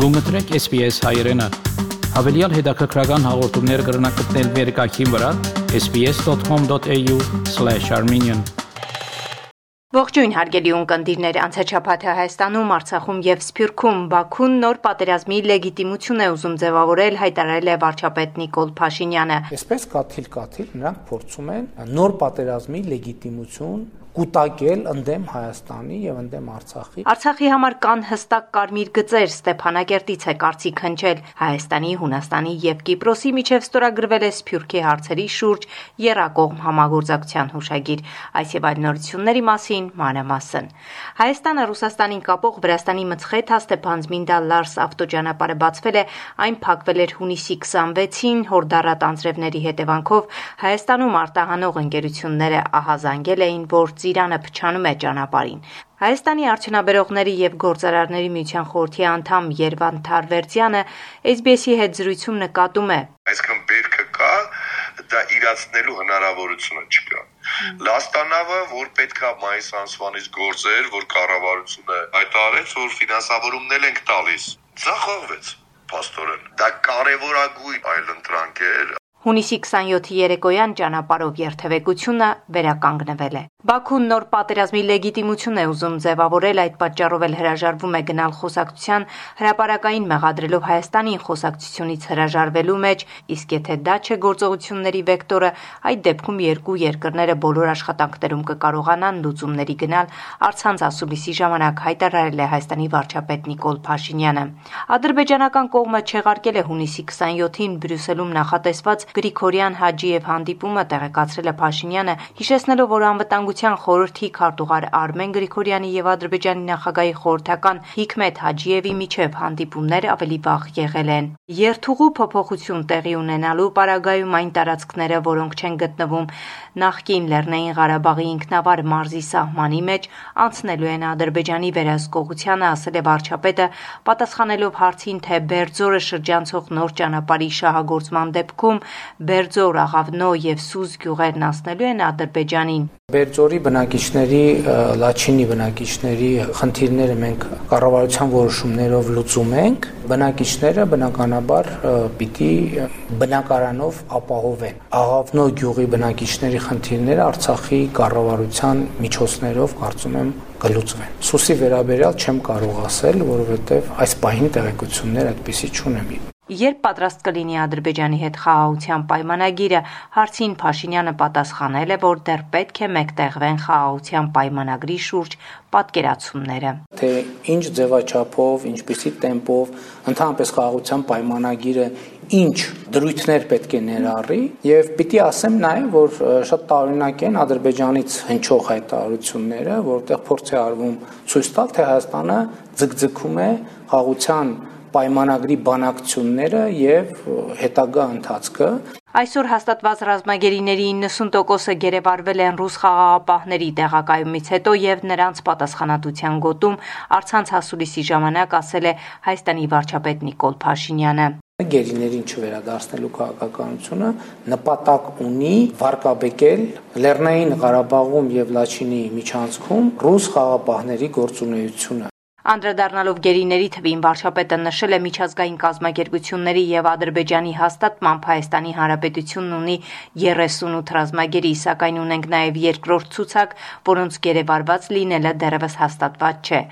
Գումտրեք SPS հայերեն։ Հավելյալ հետաքրքրական հաղորդումներ կգրնակցնել վերկայքին վրա sps.com.au/armenian Ողջույն հարգելի ունկնդիրներ, անցաչափաթը Հայաստանում, Արցախում եւ Սփյուռքում Բաքուն նոր պատերազմի լեգիտիմություն է ուզում ձևավորել, հայտարարել է վարչապետ Նիկոլ Փաշինյանը։ Այսպես կաթիլ-կաթիլ նրանք փորձում են նոր պատերազմի լեգիտիմություն կուտակել ընդդեմ Հայաստանի եւ ընդդեմ Արցախի։ Արցախի համար կան հստակ կարմիր գծեր Ստեփանակերտից է կարծիք հնչել Հայաստանի, Հունաստանի եւ Կիպրոսի միջև ստորագրվել է Սփյուռքի հարցերի շուրջ երակողմ համագործակցության հուշագիր։ Այս եւ այլ նորությունների մասին մանրամասն։ Հայաստանը Ռուսաստանին կապող Վրաստանի Մցխեթա Ստեփանձմինդա Լարս ավտոճանապարհը բացվել է, այն փակվել էր հունիսի 26-ին հորդառատ անձրևների հետևանքով Հայաստանում արտահանող ընկերությունները ահազանգել էին, որ ծիրանը փչանում է ճանապարհին։ Հայաստանի արդյունաբերողների եւ գործարարների միության խորհրդի անդամ Երվան Թարվերցյանը SBS-ի հետ զրույցում նկատում է. Այսքան բերքը կա, դա իրացնելու հնարավորությունը չկա։ Լաստանավը, որ պետքա մայիս ամսվանից գործեր, որ կառավարությունը հայտարարեց, որ ֆինանսավորումներ ենք տալիս, ցախողվեց փաստորեն։ Դա կարևորագույն այլ ընտրանք էր Հունիսի 27-ի երեկոյան ճանապարհով երթևեկությունը վերականգնվել է։ Բաքուն նոր պատերազմի լեգիտիմություն է ուզում ձևավորել, այդ պատճառով էլ հրաժարվում է գնալ խոսակցության հրաապարակային մեղադրելով Հայաստանին խոսակցությունից հրաժարվելու մեջ, իսկ եթե դա չէ գործողությունների վեկտորը, այդ դեպքում երկու երկրները բոլոր աշխատանքներում կկարողանան լուծումների գնալ, արցանց ասուլիսի ժամանակ հայտարարել է Հայաստանի վարչապետ Նիկոլ Փաշինյանը։ Ադրբեջանական կողմը չեղարկել է հունիսի 27-ին Բրյուսելում նախատեսված Գրիգորյան Հաջիև հանդիպումը տեղեկացրել է Փաշինյանը, հիշեցնելով, որ անվտանգության խորհրդի քարտուղար Արմեն Գրիգորյանի եւ Ադրբեջանի նախագահի խորհրդական Հիկմետ Հաջիևի միջև հանդիպումներ ավելի վաղ եղել են։ Երթուղու փոփոխություն տեղի ունենալու պարագայում այն տարածքները, որոնք չեն գտնվում նախկին Լեռնային Ղարաբաղի ինքնավար մարզի սահմանի մեջ, անցնելու են Ադրբեջանի վերահսկողությանը, ասել է վարչապետը, պատասխանելով հարցին, թե Բերձորը շրջանցող նոր ճանապարհի շահագործման դեպքում Բերձոր, Աղավնո եւ Սուզ գյուղերն անցնելու են Ադրբեջանին։ Բերձորի բնակիչների, Լաչինի բնակիչների խնդիրները մենք կառավարության որոշումներով լուծում ենք։ Բնակիչները բնականաբար պիտի բնակարանով ապահովեն։ Աղավնո գյուղի բնակիչների խնդիրները Արցախի կառավարության միջոցներով կարծում եմ կլուծվեն։ Սուսի վերաբերյալ չեմ կարող ասել, որովհետև այս պահին տեղեկություններ այդպեսի չունեմ երբ պատրաստ կլինի Ադրբեջանի հետ խաղաղության պայմանագիրը, հարցին Փաշինյանը պատասխանել է, որ դեռ պետք է մեկտեղվեն խաղաղության պայմանագրի շուրջ պատկերացումները։ Թե ինչ ձևաչափով, ինչպիսի տեմպով ընդհանրապես խաղաղության պայմանագիրը ինչ դրույթներ պետք է ներառի եւ պիտի ասեմ նաեւ որ շատ տարօրինակ են ադրբեջանից հնչող հայտարարությունները որտեղ փորձ է արվում ցույց տալ թե Հայաստանը ձգձգում է խաղաղության պայմանագրի բանակցությունները եւ հետագա ընթացքը Այսօր հաստատված ռազմագերիների 90%-ը գերեվարվել են ռուս խաղաղապահների տեղակայումից հետո եւ նրանց պատասխանատվության գոտում արցանց հասուլիսի ժամանակ ասել է Հայաստանի վարչապետ Նիկոլ Փաշինյանը գերիներին չվերադարձնելու քաղաքականությունը նպատակ ունի վարկաբեկել Լեռնային Ղարաբաղում եւ Լաչինի միջանցքում ռուս խաղապահների գործունեությունը Անդրադառնալով գերիների թվին վարչապետը նշել է միջազգային կազմակերպությունների եւ Ադրբեջանի հաստատմամբ Հայաստանի Հանրապետությունն ունի 38 ռազմագերի, սակայն ունենք նաեւ երկրորդ ցուցակ, որոնց գերեվարված լինելը դեռևս հաստատված չէ։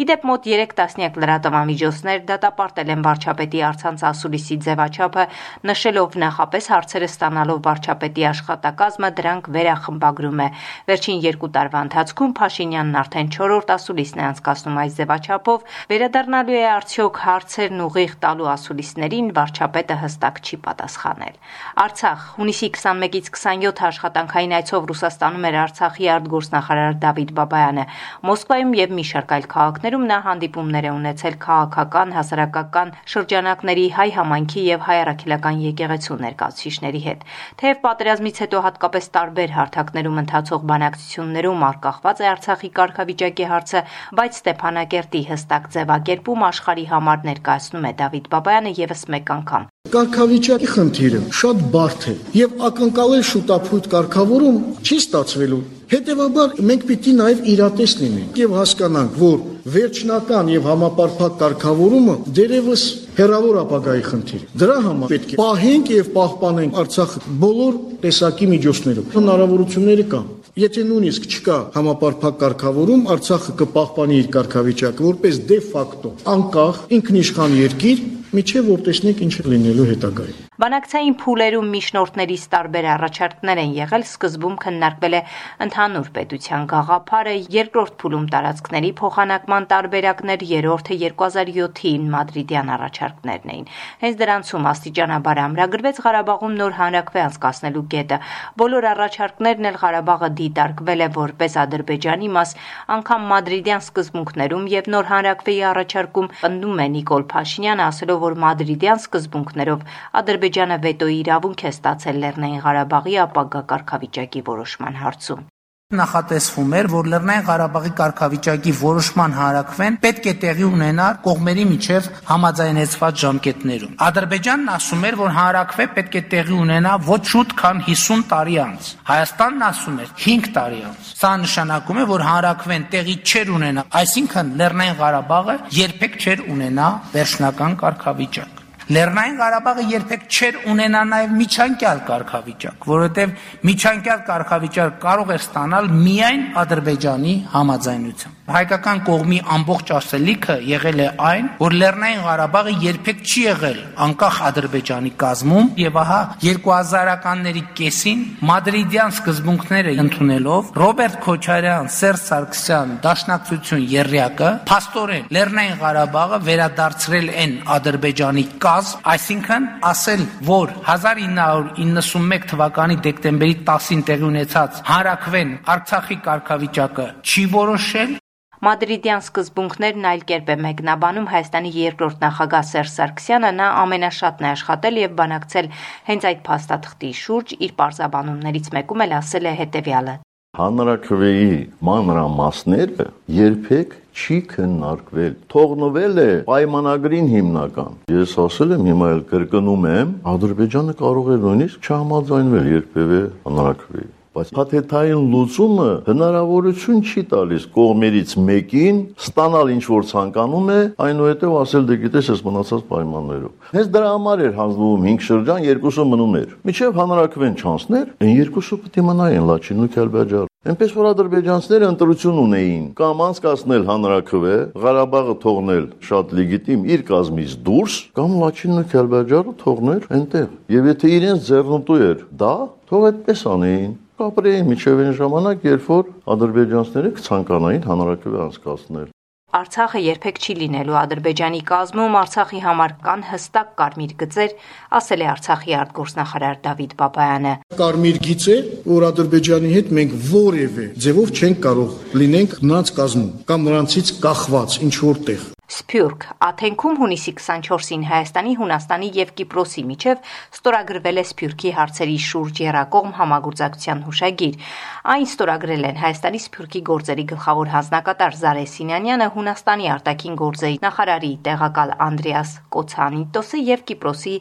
Իդեպ մոտ 3 տասնյակ լրատվամիջոցներ դատապարտել են վարչապետի արցանց ասուլիսի ձևաչափը, նշելով նախապես հարցերը ստանալով վարչապետի աշխատակազմը դրանք վերախմբագրում է։ Վերջին երկու տարվա ընթացքում Փաշինյանն արդեն 4-րդ ասուլիսն է անցկացնում այս ձևաչափը ձևաչափով վերադառնալու է արդյոք հարցերն ուղիղ տալու ասուլիսներին վարչապետը հստակ չի պատասխանել։ Արցախ հունիսի 21-ից 27 աշխատանքային այցով Ռուսաստանում էր Արցախի արտգործնախարար Դավիթ Բաբայանը։ Մոսկվայում եւ մի շարք այլ քաղաքներում նա հանդիպումներ է ունեցել քաղաքական, հասարակական շրջանակների հայ համայնքի եւ հայ առաքելական եկեղեցու ներկայացուցիչների հետ։ Թեև պատերազմից հետո հատկապես տարբեր հարթակներում ընթացող բանակցություններում արկախված է Արցախի կարգավիճակի հարցը, բայց Ստեփանակերտ ոլորտի հստակ ձևակերպում աշխարհի համար ներկայացնում է Դավիթ Բաբայանը եւս մեկ անգամ։ Կարգավիճակի խնդիրը շատ բարդ է եւ ակնկալել շուտապույտ կարգավորում չի ստացվելու։ Հետևաբար մենք պիտի նաև իրատես լինենք եւ հասկանանք, որ վերջնական եւ համապարփակ կարգավորումը դերևս հերավոր ապագայի խնդիր։ Դրա համար պետք է պահենք եւ պահպանենք Արցախը բոլոր տեսակի միջոցներով։ Հնարավորությունները կան։ Եթե նույնիսկ չկա համապարփակ կարգավորում, Արցախը կպահպանի իր կարգավիճակը որպես դե ֆակտո անկախ ինքնիշխան երկիր, միջև որ տեսնենք ինչ լինելու հետագայում։ Բանակցային փուլերում միջնորդներից տարբեր առաջարկներ են եղել, սկզբում քննարկվել է ընդհանուր պետության գաղափարը, երկրորդ փուլում տարածքների փոխանակման տարբերակներ, երրորդը 2007-ին մադրիդյան առաջարկներն էին։ Հենց դրանցում աստիճանաբար ամրագրվեց Ղարաբաղում նոր հանրակրվե անցկացնելու կետը։ Բոլոր առաջարկներն էլ Ղարաբաղը դիտարկվել է որպես Ադրբեջանի մաս, անգամ մադրիդյան սկզբունքներում եւ նոր հանրակրվեի առաջարկում պնդում է Նիկոլ Փաշինյանը, ասելով, որ մադրիդյան սկզբունքներով Ադրբեջանը վետոյի իրավունք է ստացել Լեռնային Ղարաբաղի ապագա կարգավիճակի որոշման հարցում նախատեսվում էր, որ Լեռնային Ղարաբաղի կարգավիճակի որոշման հարակվեն պետք է տեղի ունենար կողմերի միջև համաձայնեցված ժամկետներում։ Ադրբեջանն ասում էր, որ հարակվե պետք է տեղի ունենա ոչ շուտ, քան 50 տարի անց։ Հայաստանն ասում էր 5 տարի անց։ Սա նշանակում է, որ հարակվեն տեղի չեր ունենա, այսինքն Լեռնային Ղարաբաղը երբեք չեր ունենա վերջնական կարգավիճակ։ Լեռնային Ղարաբաղը երբեք չէր ունենա նաև միջանկյալ կարգավիճակ, որովհետև միջանկյալ կարգավիճակ կարող է ստանալ միայն Ադրբեջանի համաձայնությամբ հայկական կողմի ամբողջ ասելիքը եղել է այն, որ Լեռնային Ղարաբաղը երբեք չի եղել անկախ Ադրբեջանի կազմում եւ ահա 2000-ականների կեսին մադրիդյան սկզբունքները ընդունելով Ռոբերտ Քոչարյան, Սերժ Սարգսյան, Դաշնակցություն Երրյակը փաստորեն Լեռնային Ղարաբաղը վերադարձրել են Ադրբեջանի կազմ, այսինքն ասել, որ 1991 թվականի դեկտեմբերի 10-ին տեղի ունեցած հանրակվեն Արցախի կարգավիճակը չի որոշել Մադրիդյան սկզբունքներն այլ կերպ է մեկնաբանում Հայաստանի երկրորդ նախագահ Սերժ Սարգսյանը, նա ամենաշատն է աշխատել եւ բանակցել հենց այդ փաստաթղթի շուրջ, իր պարզաբանումներից մեկում էլ ասել է հետեւյալը. Հանրակրվեի մանրամասները երբեք չի քննարկվել։ Թողնվել է պայմանագրին հիմնական։ Ես ասել եմ, հիմա էլ կրկնում եմ, Ադրբեջանը կարող է նույնիսկ չհամաձայնվել երբևէ հանրակրվեի բայց փաթեթային լուծումը հնարավորություն չի տալիս կողմերից մեկին ստանալ ինչ որ ցանկանում է, այնուհետև ասել դե գիտես ես մնացած պայմաններով։ Հենց դրա համար էր հանձնվում 5 շրջան, երկուսը մնում էր։ Միջև հանրակրվեն չանցներ, այն երկուսը պետք է մնային Լաչինն ու Քելբաջարը։ Այնպես որ ադրբեջանցիները ընտրություն ունեին կամ անցկացնել հանրակրվե, Ղարաբաղը թողնել շատ լեգիտիմ իր կազմից դուրս, կամ Լաչինն ու Քելբաջարը թողներ այնտեղ։ Եվ եթե իրենց ձեռնտու էր դա, թող այդպես անեին կապրեին միջև այն ժամանակ, երբ որ ադրբեջանցիները կցանկանային հանրակրվե անցկացնել։ Արցախը երբեք չի լինելու Ադրբեջանի կազմում, Արցախի համար կան հստակ կարմիր գծեր, ասել է Արցախի արտգործնախարար Դավիթ Բաբայանը։ Կարմիր գիծ է, որ Ադրբեջանի հետ մենք որևէ ձևով չենք կարող լինենք նրանց կազմում կամ նրանցից կախված ինչ որտեղ։ Սփյուռք. Աթենքում հունիսի 24-ին Հայաստանի, Հունաստանի եւ Կիպրոսի միջև ստորագրվել է Սփյուռքի հարցերի շուրջ երակողմ համագործակցության հուշագիր։ Այն ստորագրել են Հայաստանի Սփյուռքի գործերի գլխավոր հանձնակատար Զարե Սինյանյանը, Հունաստանի արտաքին գործերի նախարարի տեղակալ Անդրեաս Կոցանիտոսը եւ Կիպրոսի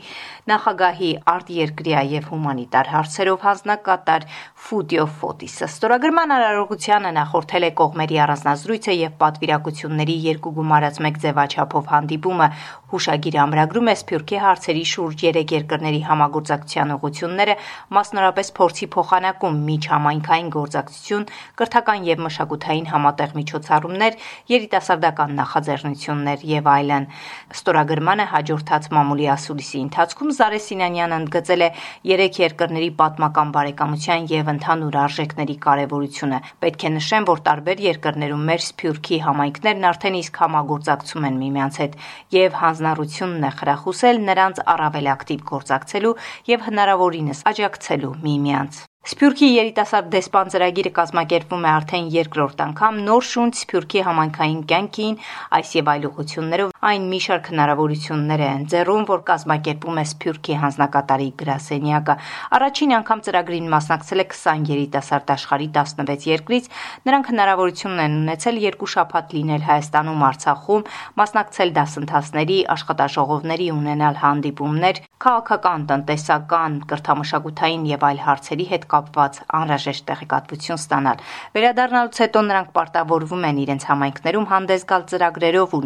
նախագահի արտերկրյա եւ հումանիտար հարցերով հանձնակատար Ֆուդիո Ֆոտիսը։ Ստորագրման արարողությանը նախորդել է կողմերի առանձնազրույցը եւ պատվիրակությունների երկու գումարած մեկ ձևաչափով հանդիպումը հուշագիրը ամրագրում է Սփյուռքի հարցերի շուրջ երեք երկրների համագործակցության ուղղությունները, մասնորապես փորձի փոխանակում միջհամայնքային գործակցություն, կրթական եւ մշակութային համատեղ միջոցառումներ, երիտասարդական նախաձեռնություններ եւ այլն։ Ստորագրմանը հաջորդած մամուլի ասուլիսի ընթացքում Զարե Սինանյանը ընդգծել է երեք երկրների պատմական բարեկամության եւ ընդհանուր արժեքների կարեւորությունը։ Պետք է նշեմ, որ տարբեր երկրներում մեր Սփյուռքի համայնքներն արդեն իսկ համագործակցում են միմյանց հետ եւ հանձնառությունն է խրախուսել նրանց առավել ակտիվ գործակցելու եւ հնարավորինս աջակցելու միմյանց։ Սփյուռքի երիտասարդ դեսպան ծրագիրը կազմակերպվում է արդեն երկրորդ անգամ նոր շունչ Սփյուռքի համայնքային կյանքին այս եւ այլ ուղություններով Այն մի շարք հնարավորություններ է ընձեռում, որ կազմակերպում է Սփյուռքի հանձնակատարի գրասենյակը։ Առաջին անգամ ծրագրին մասնակցել է 20 երիտասարդ աշխարհի 16 երկրից։ Նրանք հնարավորություն են ունեցել երկու շաբաթ լինել Հայաստանում, Արցախում, մասնակցել դասընթացների, աշխատաժողովների, ունենալ հանդիպումներ, քաղաքական, տնտեսական, կրթամշակութային եւ այլ հարցերի հետ կապված անհրաժեշտ տեղեկատվություն ստանալ։ Վերադառնալուց հետո նրանք պարտավորվում են իրենց համայնքներում հանդես գալ ծրագրերով ու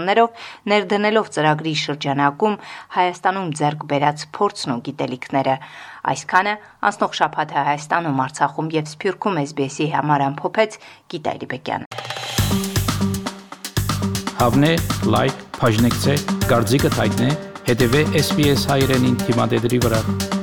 նախաձեռնություններով, ներդնելով ծրագրի շրջանակում Հայաստանում ձեռք բերած փորձն ու գիտելիքները։ Այսքանը անցնող շաբաթը Հայաստանում, Արցախում եւ Սփյուռքում SBS-ի համար ամփոփեց Գիտա Լիբեկյանը։ Հավնե, լայք, բաժնեկցե, դարձիկը թայտնե, հետեւե SBS հայրենին թիմադեդի վրա։